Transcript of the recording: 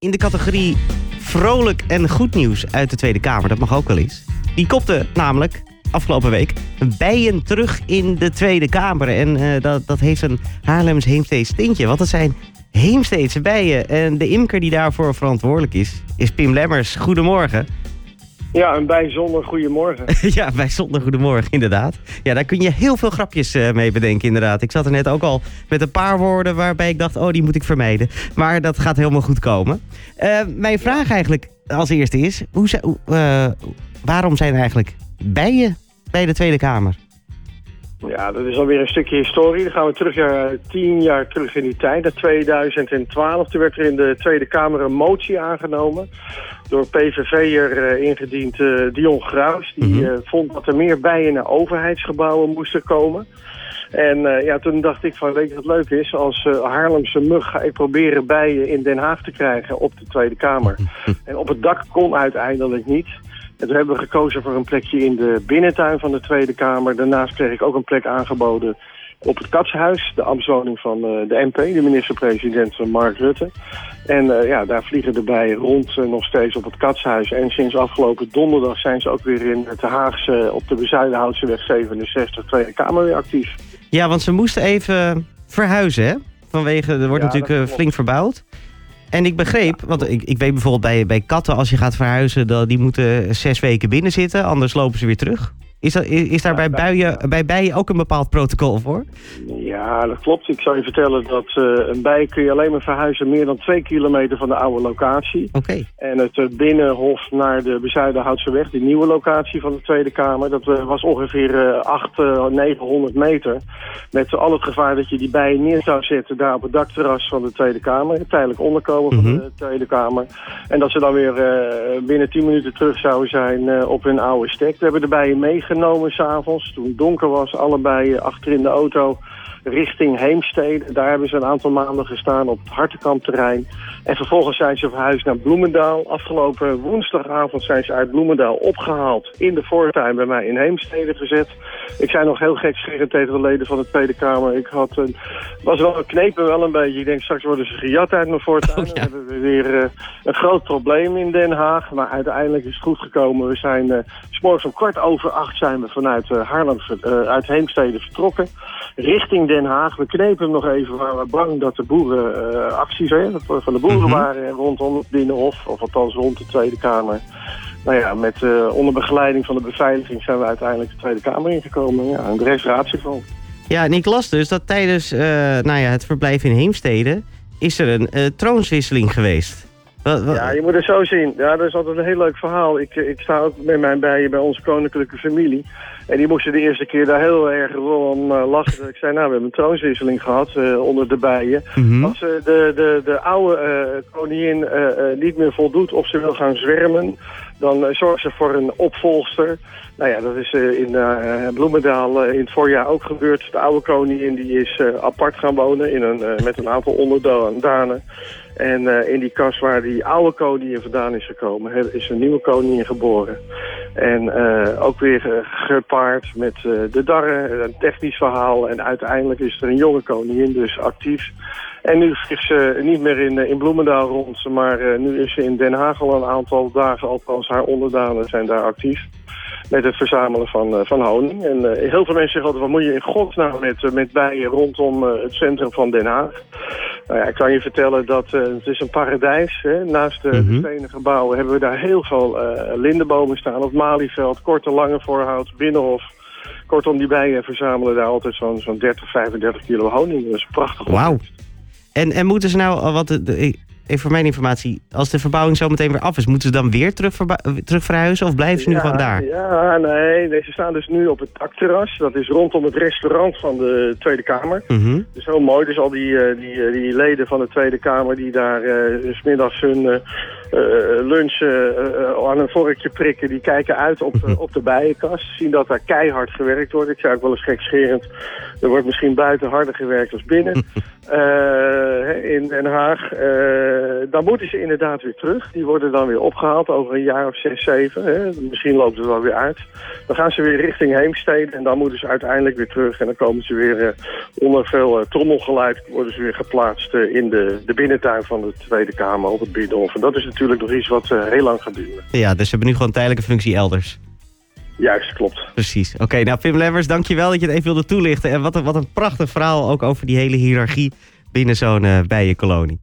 in de categorie vrolijk en goed nieuws uit de Tweede Kamer. Dat mag ook wel eens. Die kopte namelijk afgelopen week bijen terug in de Tweede Kamer. En eh, dat, dat heeft een Haarlems Heemsteeds tintje. Want dat zijn Heemsteedse bijen. En de imker die daarvoor verantwoordelijk is, is Pim Lemmers. Goedemorgen. Ja, een bijzonder goedemorgen. ja, bijzonder goedemorgen, inderdaad. Ja, daar kun je heel veel grapjes uh, mee bedenken, inderdaad. Ik zat er net ook al met een paar woorden waarbij ik dacht, oh, die moet ik vermijden. Maar dat gaat helemaal goed komen. Uh, mijn vraag eigenlijk als eerste is, hoe, uh, waarom zijn er eigenlijk bijen bij de Tweede Kamer? Ja, dat is alweer een stukje historie. Dan gaan we terug naar tien jaar terug in die tijd. In 2012 toen werd er in de Tweede Kamer een motie aangenomen. Door PVV'er uh, ingediend uh, Dion Graus. Die mm -hmm. uh, vond dat er meer bijen naar overheidsgebouwen moesten komen. En ja, toen dacht ik van, weet je wat leuk is? Als Haarlemse mug ga ik proberen bijen in Den Haag te krijgen op de Tweede Kamer. en op het dak kon uiteindelijk niet. En toen hebben we gekozen voor een plekje in de binnentuin van de Tweede Kamer. Daarnaast kreeg ik ook een plek aangeboden op het Katshuis, de ambtswoning van uh, de MP, de minister-president Mark Rutte. En uh, ja, daar vliegen de bijen rond uh, nog steeds op het Katshuis. En sinds afgelopen donderdag zijn ze ook weer in het Haagse op de Bezuidenhoutseweg 67 Tweede Kamer weer actief. Ja, want ze moesten even verhuizen, hè? Vanwege, er wordt ja, natuurlijk flink verbouwd. En ik begreep, want ik, ik weet bijvoorbeeld bij, bij katten, als je gaat verhuizen, dat die moeten zes weken binnen zitten, anders lopen ze weer terug. Is, is daar ja, bij, buien, bij bijen ook een bepaald protocol voor? Ja, dat klopt. Ik zou je vertellen dat uh, een bij kun je alleen maar verhuizen meer dan twee kilometer van de oude locatie. Oké. Okay. En het uh, binnenhof naar de Bezuidenhoutse weg, die nieuwe locatie van de Tweede Kamer, dat uh, was ongeveer 800, 900 meter. Met al het gevaar dat je die bijen neer zou zetten daar op het dakterras van de Tweede Kamer. Het tijdelijk onderkomen mm -hmm. van de Tweede Kamer. En dat ze dan weer binnen 10 minuten terug zouden zijn op hun oude stek. We hebben de bijen meegenomen genomen s'avonds. Toen het donker was, allebei achter in de auto richting Heemstede. Daar hebben ze een aantal maanden gestaan op het Hartenkampterrein. En vervolgens zijn ze verhuisd naar Bloemendaal. Afgelopen woensdagavond zijn ze uit Bloemendaal opgehaald. In de voortuin bij mij in Heemstede gezet. Ik zei nog heel gek tegen de leden van de Tweede Kamer. Ik had een, was wel een knepen wel een beetje. Ik denk straks worden ze gejat uit mijn voortuin. Oh, ja. Dan hebben we weer uh, een groot probleem in Den Haag. Maar uiteindelijk is het goed gekomen. We zijn uh, s'morgens om kwart over acht zijn we vanuit uh, Haarlem, uit Heemstede vertrokken. Richting Den Haag. We knepen hem nog even, maar we bang dat de boeren uh, acties hè, van de boeren mm -hmm. waren rondom het Binnenhof, of althans rond de Tweede Kamer. Nou ja, met uh, onder begeleiding van de beveiliging zijn we uiteindelijk de Tweede Kamer ingekomen. Ja, en de rest ratieval. Ja, en ik las dus dat tijdens uh, nou ja, het verblijf in Heemstede is er een troonswisseling geweest. Wat, wat? Ja, je moet het zo zien. Ja, dat is altijd een heel leuk verhaal. Ik, ik sta ook met mijn bijen bij onze koninklijke familie. En die moesten de eerste keer daar heel erg om uh, lachen. Ik zei, nou, we hebben een troonswisseling gehad uh, onder de bijen. Mm -hmm. Als uh, de, de, de oude koningin niet meer voldoet of ze wil gaan zwermen... dan zorgt ze voor een opvolgster. Nou ja, dat is in Bloemendaal in het voorjaar ook gebeurd. De oude koningin die is apart gaan wonen in een, met een aantal onderdanen. En uh, in die kas waar die oude koningin vandaan is gekomen, is een nieuwe koningin geboren. En uh, ook weer uh, gepaard met de darren, een technisch verhaal. En uiteindelijk is er een jonge koningin dus actief. En nu vliegt ze niet meer in, in Bloemendaal rond, maar nu is ze in Den Haag al een aantal dagen, althans haar onderdanen zijn daar actief met het verzamelen van, van honing. En heel veel mensen zeggen altijd, wat moet je in godsnaam met, met bijen rondom het centrum van Den Haag? Nou ja, ik kan je vertellen dat het is een paradijs. Hè? Naast de, mm -hmm. de stenen gebouwen hebben we daar heel veel lindenbomen staan. Op Malieveld, Korte Lange Voorhout, Binnenhof. Kortom, die bijen verzamelen daar altijd zo'n zo'n 30, 35 kilo honing. Dat is prachtig. Wauw. En, en moeten ze nou, wat voor mijn informatie, als de verbouwing zo meteen weer af is, moeten ze dan weer terug, terug verhuizen of blijven ze nu ja, gewoon daar? Ja, nee, nee, ze staan dus nu op het dakterras. Dat is rondom het restaurant van de Tweede Kamer. Mm -hmm. Dus heel mooi, dus al die, uh, die, uh, die leden van de Tweede Kamer die daar uh, s middags hun lunch aan een vorkje prikken, die kijken uit op, op de bijenkast. Zien dat daar keihard gewerkt wordt. Ik zei ook wel eens gekscherend, er wordt misschien buiten harder gewerkt als binnen. eh, in Den Haag. Eh, dan moeten ze inderdaad weer terug. Die worden dan weer opgehaald over een jaar of zes, zeven. Hè. Misschien loopt het wel weer uit. Dan gaan ze weer richting Heemstede en dan moeten ze uiteindelijk weer terug. En dan komen ze weer eh, onder veel trommelgeluid worden ze weer geplaatst in de, de binnentuin van de Tweede Kamer op het Binnenhof. En dat is natuurlijk nog iets wat heel lang gaat duren. Ja, dus ze hebben nu gewoon tijdelijke functie elders. Juist, klopt. Precies. Oké, nou Pim Lemmers, dankjewel dat je het even wilde toelichten. En wat een, wat een prachtig verhaal ook over die hele hiërarchie binnen zo'n uh, bijenkolonie.